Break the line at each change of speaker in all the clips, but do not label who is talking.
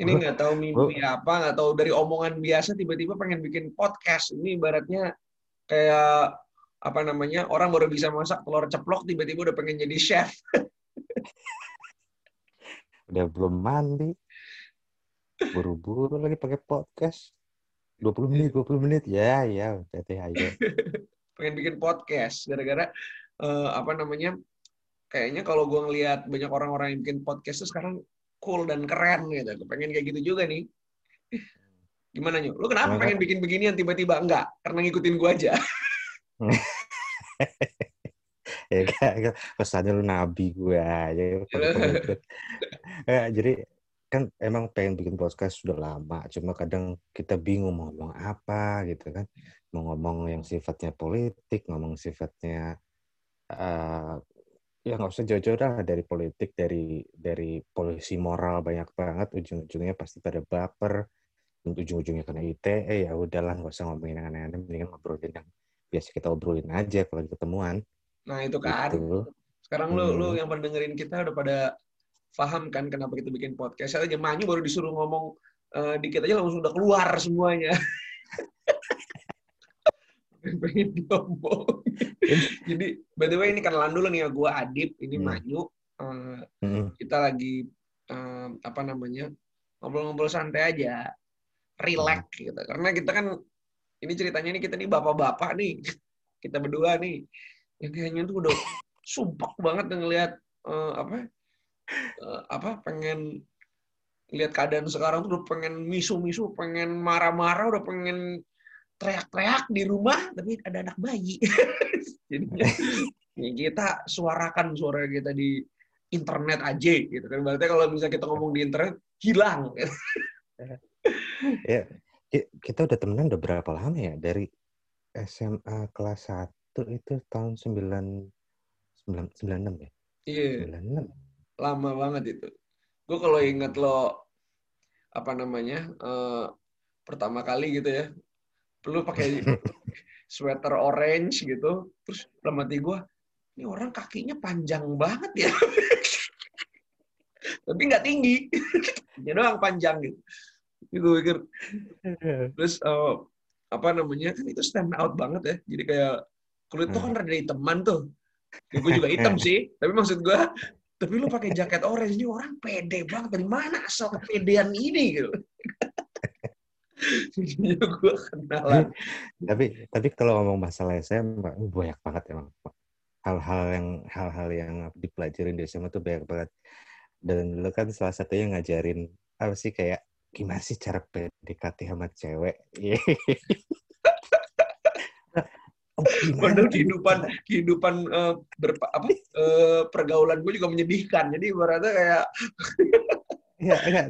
Ini nggak tahu mimpi apa, nggak tahu dari omongan biasa tiba-tiba pengen bikin podcast. Ini ibaratnya kayak apa namanya orang baru bisa masak telur ceplok tiba-tiba udah pengen jadi chef.
udah belum mandi, buru-buru lagi pakai podcast. 20 menit, 20 menit. Ya, ya, hati aja.
pengen bikin podcast gara-gara uh, apa namanya kayaknya kalau gue ngelihat banyak orang-orang yang bikin podcast tuh sekarang cool dan keren gitu. Pengen kayak gitu juga nih. Gimana nyu? Lu kenapa Maka... pengen bikin beginian tiba-tiba enggak? Karena ngikutin gue aja.
ya kan pesannya lu nabi gue aja. jadi kan emang pengen bikin podcast sudah lama, cuma kadang kita bingung mau ngomong apa gitu kan, mau ngomong yang sifatnya politik, ngomong sifatnya uh, ya nggak usah jauh-jauh dah dari politik dari dari polisi moral banyak banget ujung-ujungnya pasti pada baper. Ujung-ujungnya kena ITE ya udahlah nggak usah ngomongin yang aneh-aneh mendingan ngobrolin yang biasa kita obrolin aja kalau ketemuan.
Nah itu kan. Gitu. sekarang hmm. lu lu yang pendengerin kita udah pada paham kan kenapa kita bikin podcast. Aja Manyu baru disuruh ngomong uh, dikit aja langsung udah keluar semuanya pengen diomong. Jadi by the way ini kenalan dulu nih ya gue Adip, ini hmm. Manyu. Uh, hmm. Kita lagi uh, apa namanya ngobrol-ngobrol santai aja, relax hmm. gitu. Karena kita kan ini ceritanya nih kita nih bapak-bapak nih, kita berdua nih yang kayaknya tuh udah sumpah banget ngelihat uh, apa uh, apa pengen lihat keadaan sekarang tuh udah pengen misu-misu, pengen marah-marah, udah pengen teriak-teriak di rumah tapi ada anak bayi. Jadinya ya kita suarakan suara kita di internet aja gitu kan. Berarti kalau bisa kita ngomong di internet hilang.
ya, kita udah temenan udah berapa lama ya dari SMA kelas 1 itu tahun 9 96 ya?
Iya. 96. Lama banget itu. Gue kalau inget lo apa namanya uh, pertama kali gitu ya lu pakai sweater orange gitu terus dalam hati gue ini orang kakinya panjang banget ya. Tapi nggak tinggi. Ya doang panjang gitu. Itu pikir terus uh, apa namanya kan itu stand out banget ya. Jadi kayak kulit tuh kan rada hitaman tuh. Ya, gue juga hitam sih. Tapi maksud gue tapi lu pakai jaket orange ini orang pede banget. Dari mana asal kepedean ini gitu
gue kenalan. tapi tapi kalau ngomong masalah SMA, uh, banyak banget emang. Hal-hal yang hal-hal yang dipelajarin di SMA tuh banyak banget. Dan lu kan salah satunya ngajarin apa sih kayak gimana sih cara PDKT sama cewek.
oh, Padahal kehidupan kehidupan uh, berpa, apa uh, pergaulan gue juga menyedihkan. Jadi ibaratnya kayak
Iya, enggak.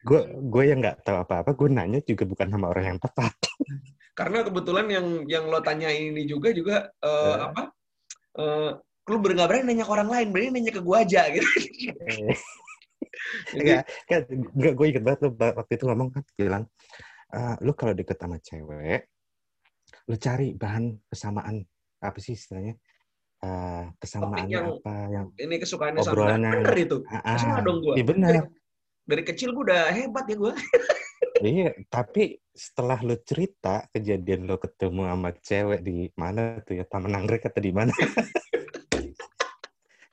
gue gue yang nggak tahu apa-apa, gue nanya juga bukan sama orang yang tepat.
Karena kebetulan yang yang lo tanya ini juga juga uh, uh. apa? Uh, lu nggak berani nanya ke orang lain, berani nanya ke gue aja gitu.
enggak, kan enggak gue inget banget lo waktu itu ngomong kan bilang, uh, lu kalau deket sama cewek, lu cari bahan kesamaan apa sih istilahnya? Uh, kesamaan yang, apa yang
ini kesukaannya sama bener itu. Uh, uh, dong gue.
Iya benar
dari kecil gue udah hebat ya gue.
iya, tapi setelah lo cerita kejadian lo ketemu sama cewek di mana tuh ya Taman Anggrek atau di mana?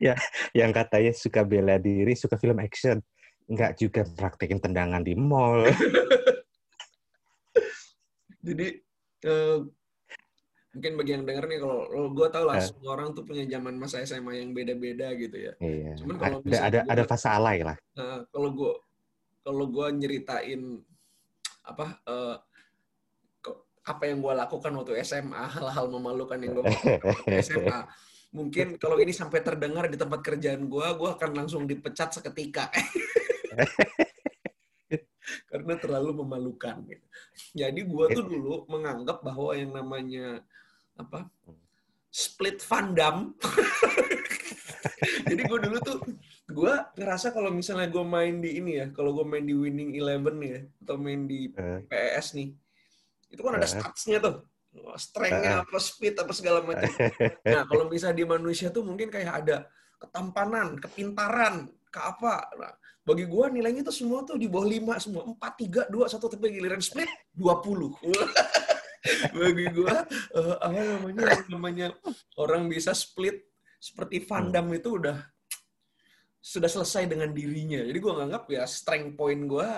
ya, yang katanya suka bela diri, suka film action, nggak juga praktekin tendangan di mall.
Jadi uh, mungkin bagi yang denger nih kalau gue tau lah uh, semua orang tuh punya zaman masa SMA yang beda-beda gitu ya.
Iya. Cuman kalau ada ada, ada fase alay lah.
Uh, kalau gue kalau gue nyeritain apa uh, apa yang gue lakukan waktu SMA hal-hal memalukan yang gue lakukan waktu SMA mungkin kalau ini sampai terdengar di tempat kerjaan gue gue akan langsung dipecat seketika. Karena terlalu memalukan jadi gue tuh dulu menganggap bahwa yang namanya apa split fandom. Jadi gue dulu tuh gue ngerasa kalau misalnya gue main di ini ya, kalau gue main di Winning Eleven ya, atau main di uh. Eh. PES nih, itu kan ada uh. statsnya tuh, strength-nya uh. apa, speed apa segala macam. Nah kalau misalnya di manusia tuh mungkin kayak ada ketampanan, kepintaran, ke apa. Nah, bagi gue nilainya tuh semua tuh di bawah 5 semua. 4, 3, 2, 1, tapi giliran split 20. bagi gue, uh, apa namanya, namanya orang bisa split seperti Van Damme itu udah sudah selesai dengan dirinya. Jadi gue nganggap ya strength point gue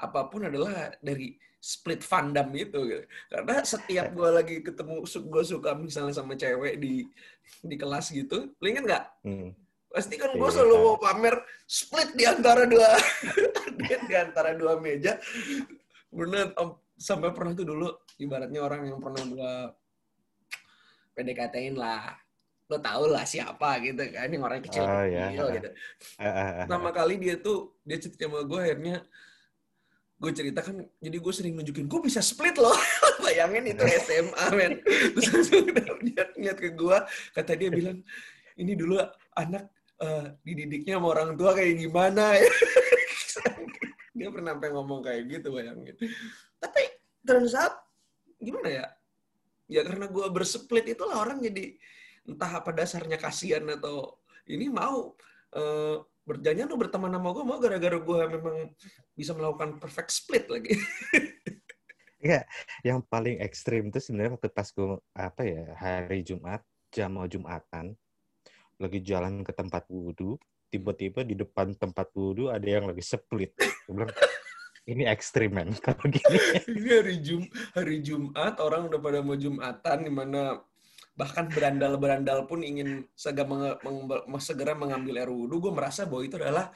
apa pun adalah dari split fandom itu gitu. karena setiap gue lagi ketemu gue suka misalnya sama cewek di di kelas gitu lu inget nggak hmm. pasti kan gue iya, selalu mau pamer split di antara dua di antara dua meja bener sampai pernah tuh dulu ibaratnya orang yang pernah gue PDKT-in lah lo tau lah siapa gitu kan yang orang kecil oh, kecil yeah. gitu. Nama kali dia tuh dia cerita sama gue akhirnya gue cerita kan jadi gue sering nunjukin gue bisa split loh. Bayangin itu SMA men. Terus langsung dia lihat ke gue kata dia bilang ini dulu anak uh, dididiknya sama orang tua kayak gimana? Ya dia pernah sampai ngomong kayak gitu bayangin. Tapi turns out gimana ya? Ya karena gue bersplit itulah orang jadi entah apa dasarnya kasihan atau ini mau uh, berjanjian lu berteman sama gue mau gara-gara gue memang bisa melakukan perfect split lagi.
Iya, yang paling ekstrim itu sebenarnya waktu pas gue apa ya hari Jumat jam mau Jumatan lagi jalan ke tempat wudhu tiba-tiba di depan tempat wudhu ada yang lagi split. Gue bilang ini ekstrim men kalau gini.
ini hari Jum hari Jumat orang udah pada mau Jumatan di mana bahkan berandal-berandal pun ingin segera, meng, meng, segera mengambil air wudhu, gue merasa bahwa itu adalah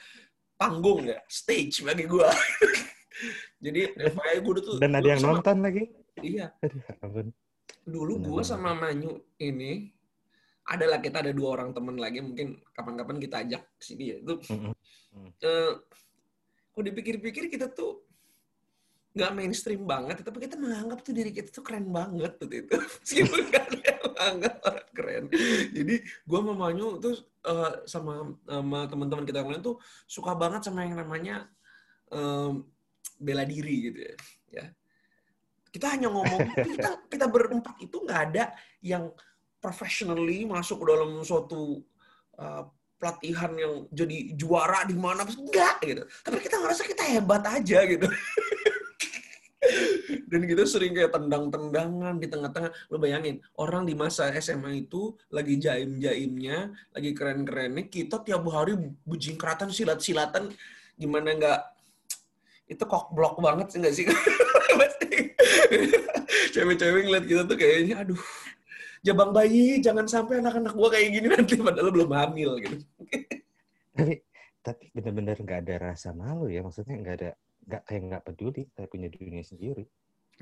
panggung ya, stage bagi gue. Jadi FYI gue tuh...
Dan ada yang sama, nonton lagi?
Iya. Dulu gue sama Manyu ini, adalah kita ada dua orang temen lagi, mungkin kapan-kapan kita ajak sini ya. Itu, mm -hmm. uh, kok dipikir-pikir kita tuh nggak mainstream banget, tapi kita menganggap tuh diri kita tuh keren banget tuh itu. Meskipun gak ada yang menganggap orang keren. Jadi gue sama Manyu tuh uh, sama sama teman-teman kita yang lain tuh suka banget sama yang namanya um, bela diri gitu ya. ya. Kita hanya ngomong, kita kita berempat itu nggak ada yang professionally masuk ke dalam suatu uh, pelatihan yang jadi juara di mana enggak gitu. Tapi kita ngerasa kita hebat aja gitu. dan kita sering kayak tendang-tendangan di tengah-tengah. Lo bayangin orang di masa SMA itu lagi jaim-jaimnya lagi keren-kerennya kita tiap hari bujing keratan silat-silatan. Gimana nggak itu kok blok banget sih nggak sih? Cewek-cewek ngeliat kita tuh kayaknya aduh jabang bayi jangan sampai anak-anak gua kayak gini nanti. Padahal belum hamil gitu.
Tapi tapi benar-benar nggak ada rasa malu ya. Maksudnya nggak ada nggak kayak nggak peduli kayak punya dunia sendiri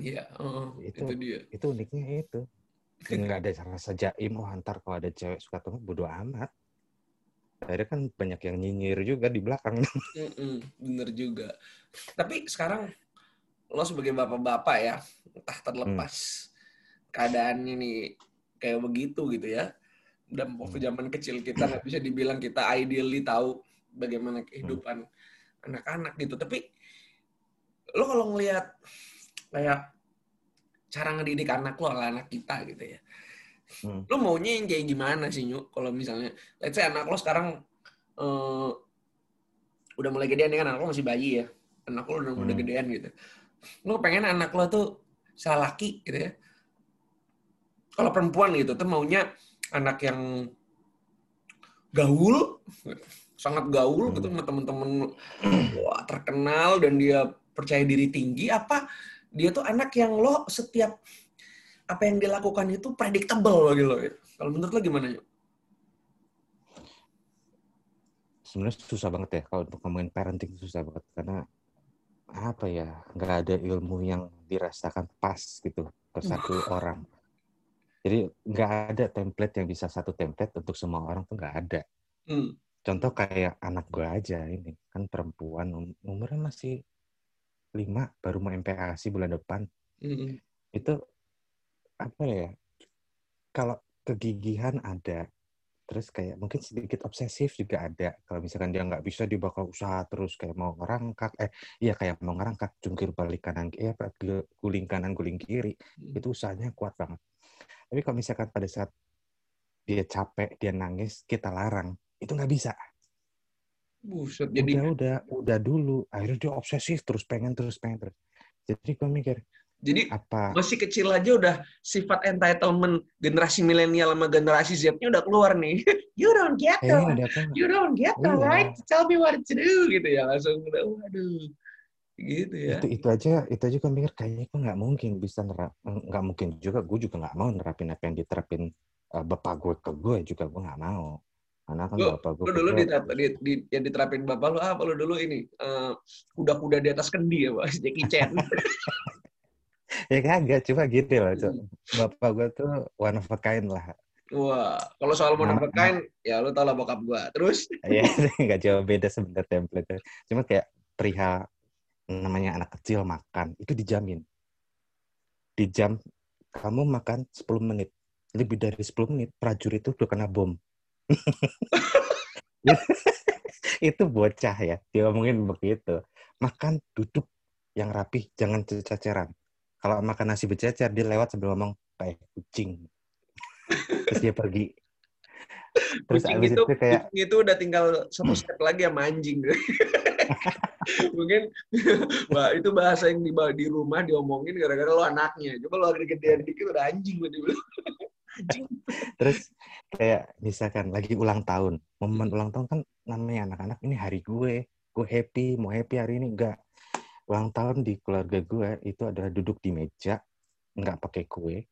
iya uh, itu, itu dia.
itu uniknya itu. Nggak ada rasa jaim oh antar kalau ada cewek suka tuh bodo amat. Akhirnya kan banyak yang nyinyir juga di belakang.
Bener juga. Tapi sekarang lo sebagai bapak-bapak ya entah terlepas hmm. keadaannya nih kayak begitu gitu ya. Dan waktu hmm. zaman kecil kita nggak bisa dibilang kita ideally tahu bagaimana kehidupan hmm. anak-anak gitu. Tapi lo kalau ngelihat kayak cara ngedidik anak lo anak kita gitu ya hmm. lo maunya yang kayak gimana sih nyuk kalau misalnya let's say anak lo sekarang uh, udah mulai gedean kan anak lo masih bayi ya anak lo udah, hmm. udah gedean gitu lo pengen anak lo tuh salah laki gitu ya kalau perempuan gitu tuh maunya anak yang gaul sangat gaul gitu hmm. sama temen-temen wah terkenal dan dia percaya diri tinggi apa dia tuh anak yang lo setiap apa yang dilakukan itu predictable gitu loh. Kalau menurut lo gimana yuk?
Sebenarnya susah banget ya kalau untuk ngomongin parenting susah banget karena apa ya nggak ada ilmu yang dirasakan pas gitu ke satu orang. Jadi nggak ada template yang bisa satu template untuk semua orang tuh nggak ada. Hmm. Contoh kayak anak gue aja ini kan perempuan um, umurnya masih lima baru mau MPASI bulan depan. Mm-hmm. Itu apa ya? Kalau kegigihan ada, terus kayak mungkin sedikit obsesif juga ada. Kalau misalkan dia nggak bisa, dia bakal usaha terus kayak mau ngerangkak, eh iya kayak mau ngerangkak, jungkir balik kanan, eh guling kanan, guling kiri, mm-hmm. itu usahanya kuat banget. Tapi kalau misalkan pada saat dia capek, dia nangis, kita larang, itu nggak bisa
Buset, jadi
udah udah udah dulu akhirnya dia obsesif terus pengen terus pengen terus jadi gue mikir
jadi
apa
masih kecil aja udah sifat entitlement generasi milenial sama generasi Z-nya udah keluar nih. You don't get
udah apa?
You don't get that,
Iya.
right? Tell me what to do gitu ya langsung udah waduh. Gitu ya.
itu itu aja itu aja gue mikir kayaknya gue nggak mungkin bisa nerap nggak mungkin juga gue juga nggak mau nerapin apa yang diterapin eh, bapak gue ke gue juga gue nggak mau karena kan
Lu,
bapak gue
lu dulu di, di, di, yang diterapin bapak lu apa lu dulu ini eh, kuda-kuda di atas kendi ya, Pak? Jackie Chan.
ya kagak cuma gitu loh Cok.
Hmm.
bapak gue tuh one of a kind lah
Wah, kalau soal mau
Nama-
nafkain, ya lu tau lah bokap gua. Terus,
ya nggak jauh beda sebenarnya template cuma kayak perihal namanya anak kecil makan itu dijamin di jam kamu makan 10 menit lebih dari 10 menit prajurit itu udah kena bom itu bocah ya diomongin begitu makan duduk yang rapih jangan ceceran kalau makan nasi bercecer dia lewat sambil ngomong kayak kucing terus dia pergi terus
kucing
abis
itu,
itu kayak
kucing itu udah tinggal satu step lagi sama anjing. Mungkin bah, itu bahasa yang di, di rumah diomongin gara-gara lo anaknya. Coba lo agak gedean dikit udah anjing gue dibilang.
Terus kayak misalkan lagi ulang tahun momen ulang tahun kan namanya anak-anak ini hari gue gue happy mau happy hari ini. Enggak. Ulang tahun di keluarga gue itu adalah duduk di meja nggak pakai kue.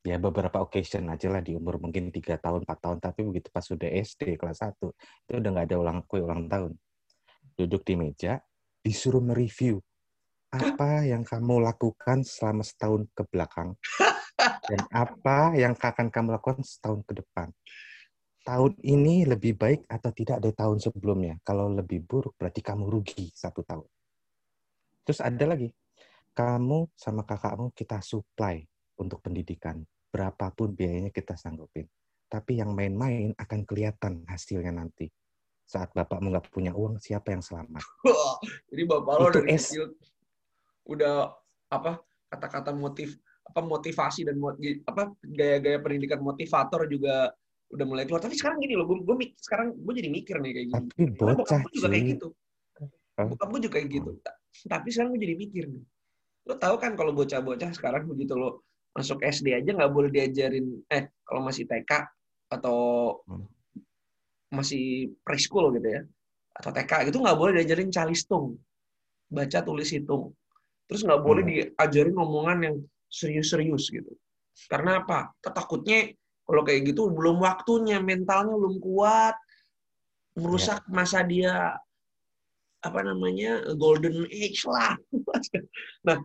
Ya beberapa occasion aja lah di umur mungkin tiga tahun 4 tahun tapi begitu pas sudah SD kelas 1 itu udah nggak ada ulang kue ulang tahun. Duduk di meja disuruh mereview apa yang kamu lakukan selama setahun ke belakang dan apa yang akan kamu lakukan setahun ke depan. Tahun ini lebih baik atau tidak dari tahun sebelumnya. Kalau lebih buruk berarti kamu rugi satu tahun. Terus ada lagi, kamu sama kakakmu kita supply untuk pendidikan. Berapapun biayanya kita sanggupin. Tapi yang main-main akan kelihatan hasilnya nanti. Saat bapakmu nggak punya uang, siapa yang selamat?
Jadi bapak lo dari kecil udah apa kata-kata motif apa motivasi dan apa gaya-gaya pendidikan motivator juga udah mulai keluar. Tapi sekarang gini loh, gue, gue mik- sekarang gue jadi mikir nih kayak gini.
Tapi bocah
gue juga kayak gitu. Bokap gue juga kayak gitu. Ta- Tapi sekarang gue jadi mikir nih. Lo tahu kan kalau bocah-bocah sekarang begitu lo masuk SD aja nggak boleh diajarin eh kalau masih TK atau
Hmm.
masih preschool gitu ya atau TK gitu nggak boleh diajarin calistung baca tulis hitung terus nggak boleh
Hmm.
diajarin omongan yang serius-serius gitu. Karena apa? Takutnya kalau kayak gitu belum waktunya mentalnya belum kuat merusak masa dia apa namanya golden age lah. Nah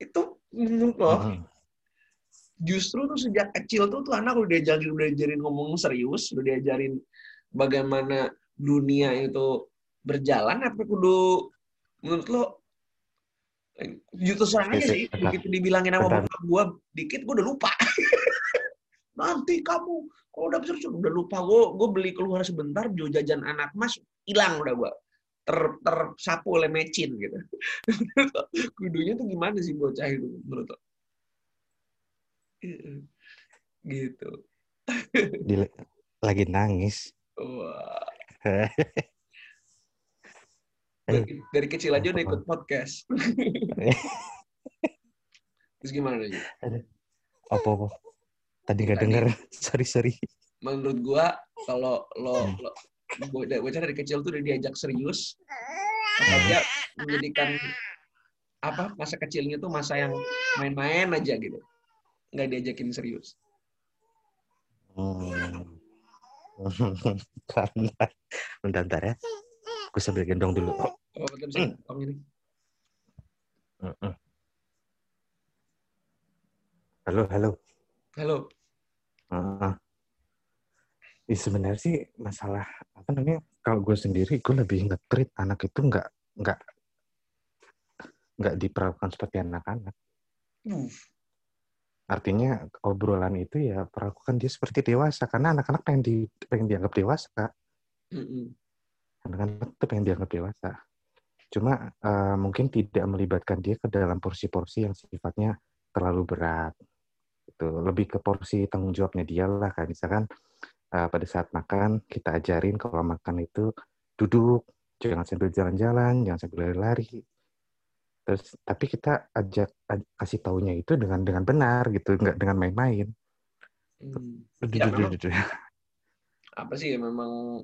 itu menurut lo
Hmm.
justru tuh sejak kecil tuh tuh anak udah diajarin udah diajarin ngomong serius udah diajarin bagaimana dunia itu berjalan apa kudu menurut lo justru serang aja sih
Bentar.
begitu dibilangin sama bokap gua dikit gua udah lupa. Nanti kamu kalau udah besar udah lupa. Gua gua beli keluar sebentar beli jajan anak mas hilang udah gua. Ter tersapu oleh mecin gitu. Kudunya tuh gimana sih bocah itu menurut lo? Gitu.
Di- lagi nangis.
Wah. Dari, dari kecil aja udah ikut podcast. Terus gimana nih?
apa apa tadi nggak
Tadi.
denger sorry sorry
Menurut gua kalau lo,
Hmm.
lo bo- bocah dari kecil tuh udah diajak serius, dia menjadikan apa masa kecilnya tuh masa yang main-main aja gitu, nggak diajakin serius.
hmm. bentar bentar bentar ya gue sambil gendong dulu
Oh, bisa ini.
Mm-mm. halo halo
Halo.
Heeh. Ih, sebenarnya sih masalah apa namanya kalau gue sendiri gue lebih ngetrit anak itu nggak nggak nggak diperlakukan seperti anak-anak
Uh,
artinya obrolan itu ya perlakukan dia seperti dewasa karena anak-anak pengen di pengen dianggap dewasa
mm-mm.
anak-anak tuh pengen dianggap dewasa cuma eh, mungkin tidak melibatkan dia ke dalam porsi-porsi yang sifatnya terlalu berat itu lebih ke porsi tanggung jawabnya dia lah kan misalkan uh, pada saat makan kita ajarin kalau makan itu duduk, jangan sambil jalan-jalan, jangan sambil lari-lari. Terus tapi kita ajak kasih taunya itu dengan dengan benar gitu, nggak dengan main-main. Hmm.
Ya, memang, apa sih ya memang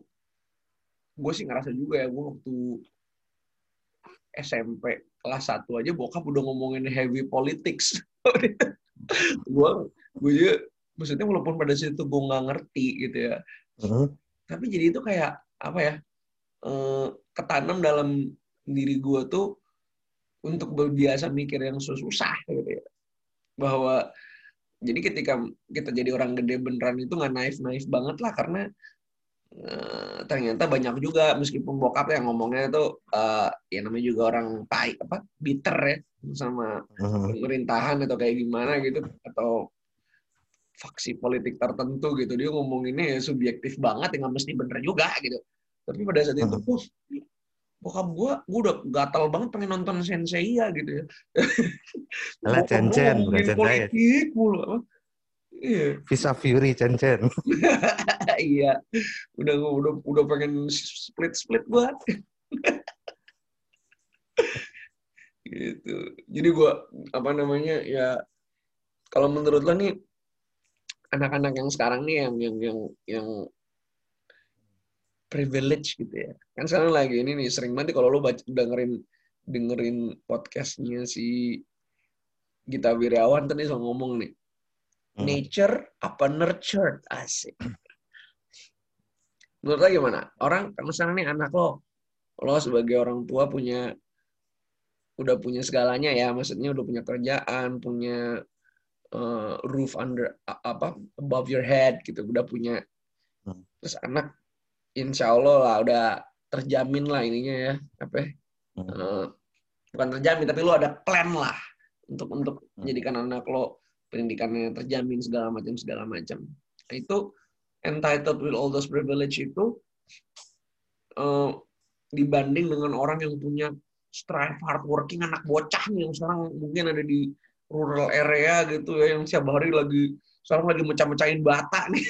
gue sih ngerasa juga ya gue waktu SMP kelas 1 aja bokap udah ngomongin heavy politics. gue gue juga maksudnya walaupun pada situ gue nggak ngerti gitu ya. Uh-huh. Tapi jadi itu kayak apa ya? Eh, ketanam dalam diri gue tuh untuk berbiasa mikir yang susah gitu ya. Bahwa jadi ketika kita jadi orang gede beneran itu nggak naif-naif banget lah karena uh, ternyata banyak juga meskipun bokap yang ngomongnya itu uh, ya namanya juga orang pahit apa bitter ya sama uh-huh. pemerintahan atau kayak gimana gitu atau faksi politik tertentu gitu dia ngomonginnya ya subjektif banget ya nggak mesti bener juga gitu tapi pada saat itu uh-huh bokap gue, gue udah gatal banget pengen nonton Sensei ya gitu ya.
Alah Chen-Chen, bukan Sensei. Politik mulu.
Iya.
Visa Fury Chen-Chen.
iya. Udah udah udah pengen split-split buat. gitu. Jadi gue apa namanya ya kalau menurut lo nih anak-anak yang sekarang nih yang yang yang yang privilege gitu ya. Kan sekarang lagi ini nih sering banget kalau lo baca, dengerin dengerin podcastnya si Gita Wirjawan tadi soal ngomong nih. Hmm. Nature apa nurture asik. Menurut lo gimana? Orang misalnya nih anak lo, lo sebagai orang tua punya udah punya segalanya ya, maksudnya udah punya kerjaan, punya uh, roof under apa above your head gitu, udah punya hmm. terus anak insya Allah lah udah terjamin lah ininya ya apa ya? hmm. uh, bukan terjamin tapi lo ada plan lah untuk untuk hmm. menjadikan anak lo pendidikannya terjamin segala macam segala macam. Itu entitled with all those privilege itu uh, dibanding dengan orang yang punya strive hard working anak bocah nih yang sekarang mungkin ada di rural area gitu ya yang siap hari lagi sekarang lagi mecah-mecahin bata nih.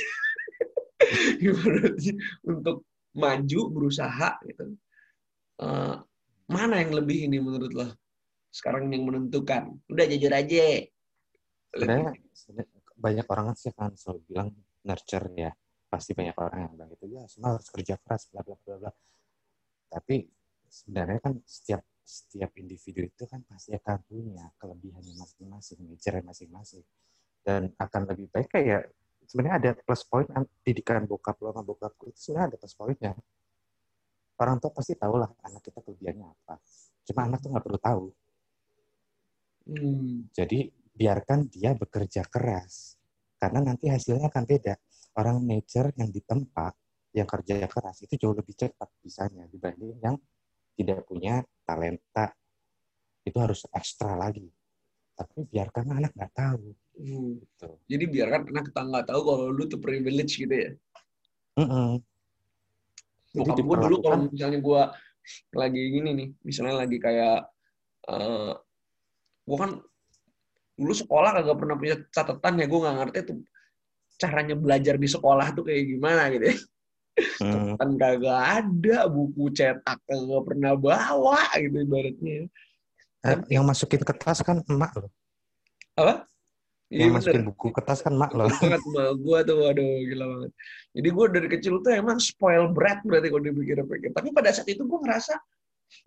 Untuk maju berusaha gitu. Uh, mana yang lebih ini menurut lo? Sekarang yang menentukan. Udah jujur aja
sebenarnya banyak orang sih kan selalu bilang nurture ya. Pasti banyak orang yang bilang gitu ya semua harus kerja keras bla bla bla bla. Tapi sebenarnya kan setiap setiap individu itu kan pasti akan punya kelebihannya masing-masing, nature masing-masing. Dan akan lebih baik kayak sebenarnya ada plus point didikan bokap lo sama bokapku itu sebenarnya ada plus pointnya. Orang tua pasti tahu lah anak kita kelebihannya apa. Cuma anak tuh nggak perlu tahu. Hmm. jadi biarkan dia bekerja keras karena nanti hasilnya akan beda orang nature yang di tempat yang kerja keras itu jauh lebih cepat bisanya dibanding yang tidak punya talenta itu harus ekstra lagi tapi biarkan anak nggak tahu
Hmm. Gitu. Jadi biarkan anak kita nggak tahu kalau lu tuh privilege gitu ya. Mm -hmm. Bokap gue dulu kalau misalnya gue lagi gini nih, misalnya lagi kayak uh, eh, gue kan dulu sekolah kagak pernah punya catatan ya gue nggak ngerti tuh caranya belajar di sekolah tuh kayak gimana gitu ya. Hmm. Catatan kagak ada, buku cetak kagak pernah bawa gitu ibaratnya.
Eh, yang masukin kertas kan emak loh.
Apa?
Iya yang masukin buku kertas kan mak loh.
Banget mak gue tuh, waduh gila banget. Jadi gue dari kecil tuh emang spoil brat berarti kalau dipikir-pikir. Tapi pada saat itu gue ngerasa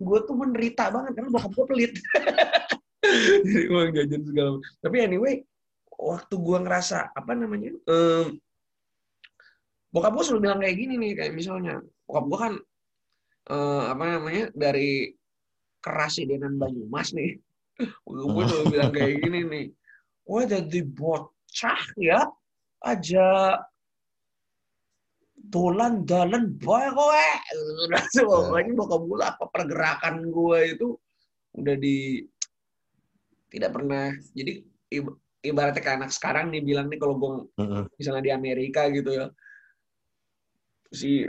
gue tuh menderita banget karena bokap gue pelit. Jadi gue jajan segala macam. Tapi anyway, waktu gue ngerasa apa namanya, um, bokap gue selalu bilang kayak gini nih, kayak misalnya bokap gue kan uh, apa namanya dari kerasidenan Banyumas nih. gue selalu bilang kayak gini nih Wah jadi bocah ya aja dolan dalan boy kowe pokoknya bokap gue apa pergerakan gue itu udah di tidak pernah jadi ibaratnya kayak anak sekarang nih bilang nih kalau gue misalnya di Amerika gitu ya si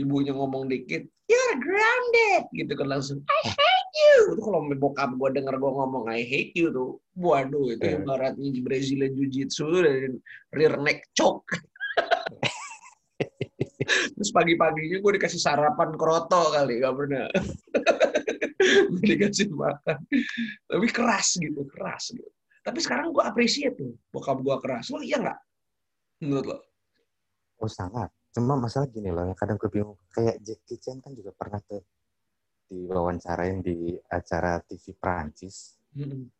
ibunya ngomong dikit you're grounded gitu kan langsung I hate you itu kalau bokap gue denger gue ngomong I hate you tuh waduh itu yeah. ibaratnya Brazilian Jiu Jitsu dan rear neck choke Terus pagi-paginya gue dikasih sarapan kroto kali, gak pernah. dikasih makan. Tapi keras gitu, keras gitu. Tapi sekarang gue appreciate tuh bokap gue keras. Lo iya nggak? Menurut lo?
Oh sangat. Cuma masalah gini loh, kadang gue bingung. Kayak Jackie Chan kan juga pernah tuh diwawancarain di acara TV Prancis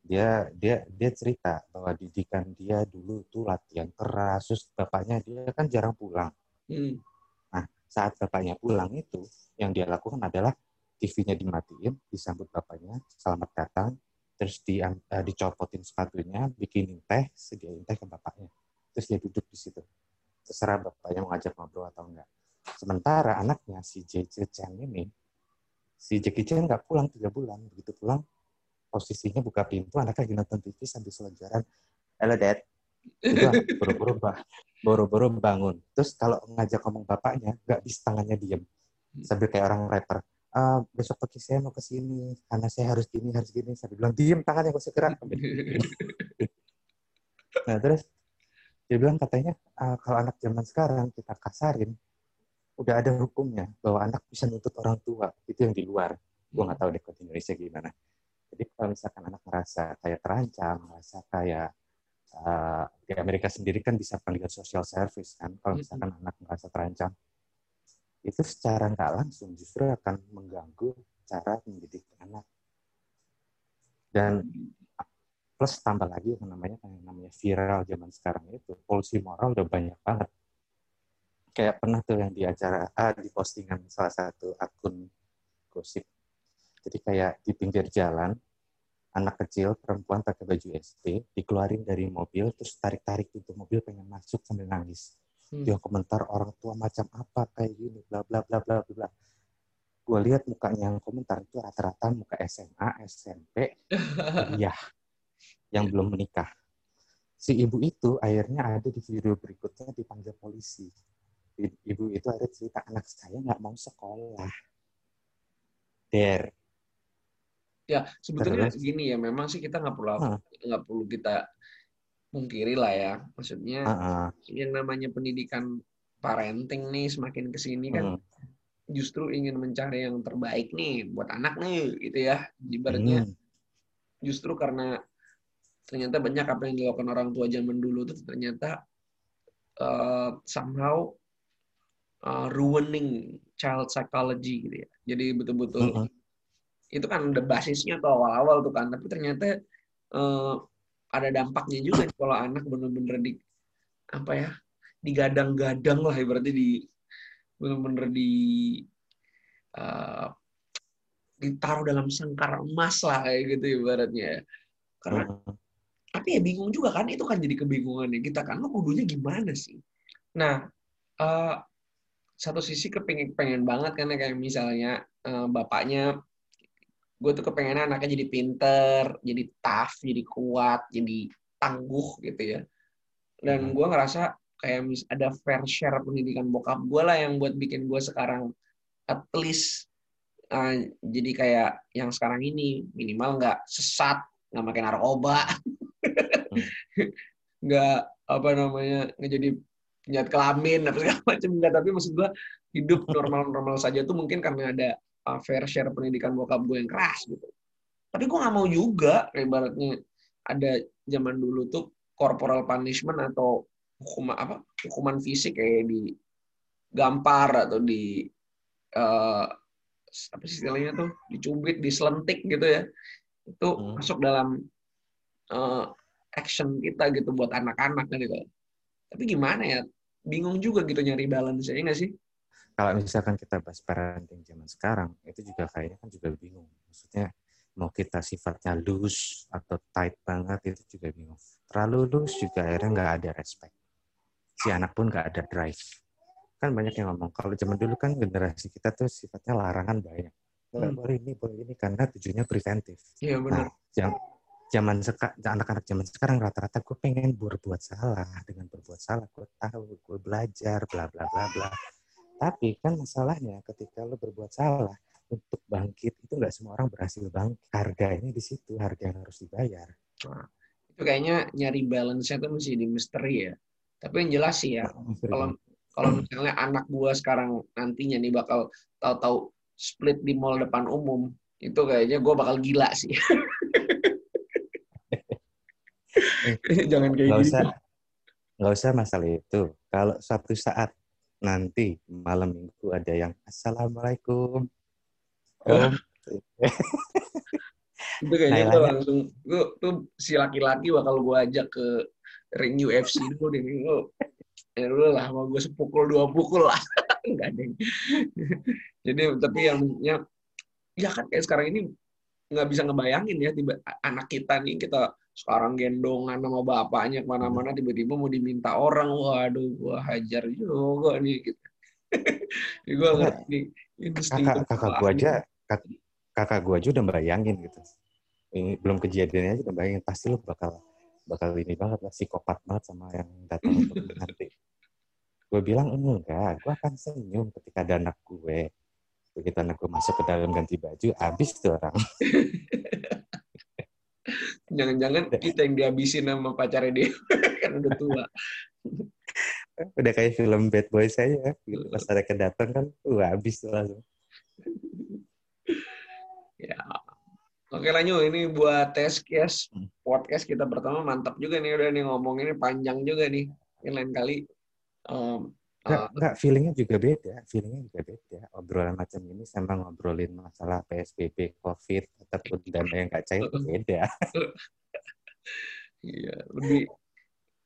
dia dia dia cerita bahwa didikan dia dulu tuh latihan keras terus bapaknya dia kan jarang pulang mm. nah saat bapaknya pulang itu yang dia lakukan adalah TV-nya dimatiin disambut bapaknya selamat datang terus di uh, dicopotin sepatunya bikinin teh sediain teh ke bapaknya terus dia duduk di situ terserah bapaknya mau ngajak ngobrol atau enggak sementara anaknya si JJ Chan ini si Jackie Chan nggak pulang tiga bulan begitu pulang posisinya buka pintu, anaknya lagi nonton TV sambil selonjoran. Halo, Dad. buru-buru buru-buru bangun. Terus kalau ngajak ngomong bapaknya, nggak bisa tangannya diem. Sambil kayak orang rapper. Uh, besok pagi saya mau ke sini, karena saya harus gini, harus gini. Sambil bilang, diem tangannya, gak usah gerak. nah, terus dia bilang katanya, uh, kalau anak zaman sekarang kita kasarin, udah ada hukumnya bahwa anak bisa nuntut orang tua. Itu yang di luar. Gue nggak tahu deh di Indonesia gimana. Jadi kalau misalkan anak merasa kayak terancam, merasa kayak uh, di Amerika sendiri kan bisa panggilan social service kan, kalau misalkan anak merasa terancam, itu secara nggak langsung justru akan mengganggu cara mendidik anak. Dan plus tambah lagi yang namanya yang namanya viral zaman sekarang itu polusi moral udah banyak banget. Kayak pernah tuh yang di acara ah, di postingan salah satu akun gosip jadi kayak di pinggir jalan, anak kecil perempuan pakai baju SD dikeluarin dari mobil terus tarik-tarik pintu mobil pengen masuk sambil nangis. Hmm. Dia komentar orang tua macam apa kayak gini bla bla bla bla bla. Gue lihat mukanya yang komentar itu rata-rata muka SMA, SMP, iya yang belum menikah. Si ibu itu akhirnya ada di video berikutnya dipanggil polisi. Ibu itu ada cerita anak saya nggak mau sekolah. Der,
Ya sebetulnya Terus. gini ya, memang sih kita nggak perlu nggak perlu kita mungkiri lah ya. Maksudnya uh -uh. yang namanya pendidikan parenting nih semakin ke sini kan uh. justru ingin mencari yang terbaik nih buat anak nih gitu ya. Ibaratnya uh. justru karena ternyata banyak apa yang dilakukan orang tua zaman dulu itu ternyata uh, somehow uh, ruining child psychology gitu ya. Jadi betul-betul uh -uh itu kan udah basisnya tuh awal-awal tuh kan tapi ternyata uh, ada dampaknya juga kalau anak bener-bener di apa ya digadang-gadang lah ibaratnya di bener-bener di uh, ditaruh dalam sangkar emas lah kayak gitu ibaratnya karena uh. tapi ya bingung juga kan itu kan jadi kebingungan ya kita kan lo kudunya gimana sih nah uh, satu sisi kepengen pengen banget kan ya kayak misalnya uh, bapaknya gue tuh kepengen anaknya jadi pinter, jadi tough, jadi kuat, jadi tangguh gitu ya. Dan hmm. gue ngerasa kayak mis ada fair share pendidikan bokap gue lah yang buat bikin gue sekarang at least uh, jadi kayak yang sekarang ini minimal nggak sesat, nggak makin narkoba, hmm. nggak apa namanya nggak jadi penjahat kelamin apa segala macam enggak tapi maksud gue hidup normal-normal saja tuh mungkin karena ada uh, fair share pendidikan bokap gue yang keras gitu. Tapi gue nggak mau juga, ibaratnya ada zaman dulu tuh corporal punishment atau hukuman apa hukuman fisik kayak di gampar atau di uh, apa sih istilahnya tuh dicubit, diselentik gitu ya. Itu hmm. masuk dalam uh, action kita gitu buat anak-anak kan gitu. Tapi gimana ya? Bingung juga gitu nyari balance ya nggak sih?
Kalau misalkan kita bahas parenting zaman sekarang, itu juga kayaknya kan juga bingung. Maksudnya mau kita sifatnya loose atau tight banget itu juga bingung. Terlalu loose juga akhirnya nggak ada respect. Si anak pun nggak ada drive. Kan banyak yang ngomong, kalau zaman dulu kan generasi kita tuh sifatnya larangan banyak. Hmm. boleh ini, boleh ini, karena tujuannya preventif.
Iya benar.
Nah, zaman sekarang anak-anak zaman sekarang rata-rata gue pengen berbuat salah dengan berbuat salah gue tahu gue belajar bla bla bla bla tapi kan masalahnya ketika lo berbuat salah untuk bangkit itu nggak semua orang berhasil bangkit. Harganya di situ, harga yang harus dibayar.
Nah, itu kayaknya nyari balance-nya tuh mesti di misteri ya. Tapi yang jelas sih ya, kalau kalau misalnya anak gue sekarang nantinya nih bakal tahu-tahu split di mall depan umum, itu kayaknya gue bakal gila sih.
Jangan kayak gak gitu. Usah, nggak usah masalah itu. Kalau suatu saat nanti malam minggu ada yang Assalamualaikum. Om.
itu kayaknya tuh langsung tuh, tuh si laki-laki bakal gue ajak ke ring UFC dulu deh lu ya lu lah mau gue sepukul dua pukul lah enggak deh jadi tapi yang ya, ya kan kayak sekarang ini nggak bisa ngebayangin ya tiba anak kita nih kita sekarang gendongan sama bapaknya ke mana-mana tiba-tiba mau diminta orang. Waduh gua hajar juga nih gitu.
Gua ngerti kakak kakak gua aja kakak gua aja udah bayangin gitu. Ini belum kejadiannya aja udah bayangin pasti lu bakal bakal ini banget lah psikopat banget sama yang datang untuk nanti. Gue bilang enggak gue akan senyum ketika ada anak gue. Begitu anak gue masuk ke dalam ganti baju habis tuh orang
jangan-jangan kita yang dihabisin sama pacarnya dia kan udah tua.
Udah kayak film bad boy saya pas ada kedatang kan wah habis tuh langsung.
Ya. Oke lanjut, ini buat tes case. Hmm. podcast kita pertama mantap juga nih udah nih ngomong ini panjang juga nih. Ini lain kali.
Um, Enggak, uh, enggak, feelingnya juga beda. Feelingnya juga beda. Obrolan macam ini sama ngobrolin masalah PSBB, COVID, ataupun dana yang nggak cair beda.
Iya, lebih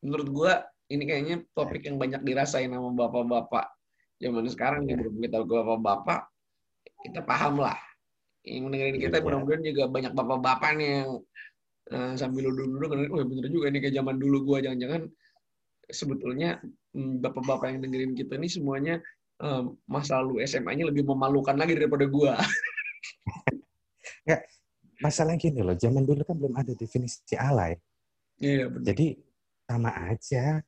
menurut gua ini kayaknya topik yang banyak dirasain sama bapak-bapak zaman sekarang yeah. gitu. Kita bapak-bapak, kita paham lah yang mendengarin kita yeah. mudah-mudahan juga banyak bapak-bapak nih yang uh, sambil duduk-duduk oh bener juga nih kayak zaman dulu gua jangan-jangan sebetulnya hmm, bapak-bapak yang dengerin kita nih semuanya uh, masa lalu SMA-nya lebih memalukan lagi daripada gua.
Enggak, masalahnya gini loh, zaman dulu kan belum ada definisi alay.
Iya.
Jadi sama aja.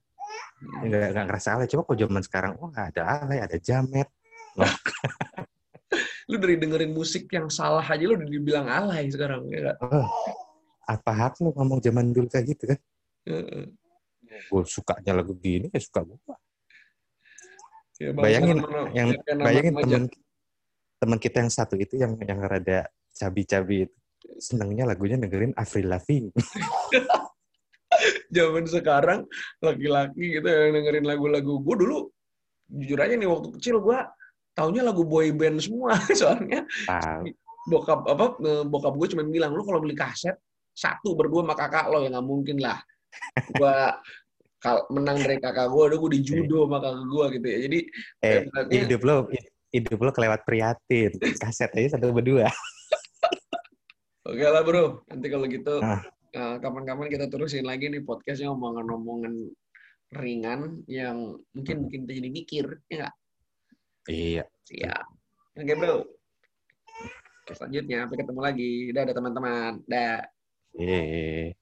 Enggak, enggak ngerasa alay. Coba kok zaman sekarang, oh ada alay, ada jamet.
lu dari dengerin musik yang salah aja lu udah dibilang alay sekarang ya gak? Oh,
apa hak lu ngomong zaman dulu kayak gitu kan? Uh, gue sukanya lagu gini ya suka gue. Ya, bayangin mana, yang ya, bayangin teman teman kita yang satu itu yang yang rada cabi-cabi itu senangnya lagunya dengerin Avril Lavigne.
Zaman sekarang laki-laki gitu yang dengerin lagu-lagu gue dulu jujur aja nih waktu kecil gue taunya lagu boy band semua soalnya wow. bokap apa bokap gue cuma bilang lu kalau beli kaset satu berdua sama kakak lo ya nggak mungkin lah gue menang dari kakak gue udah gue di judo sama kakak gue gitu ya jadi
eh, hidup lo hidup lo kelewat priatin kaset aja satu berdua
oke lah bro nanti kalau gitu ah. Eh, kapan-kapan kita terusin lagi nih podcastnya omongan-omongan ringan yang mungkin bikin kita jadi mikir ya nggak
Iya.
Iya. Oke, Bro. Oke, selanjutnya sampai ketemu lagi. Dadah teman-teman. Dah.
Iya.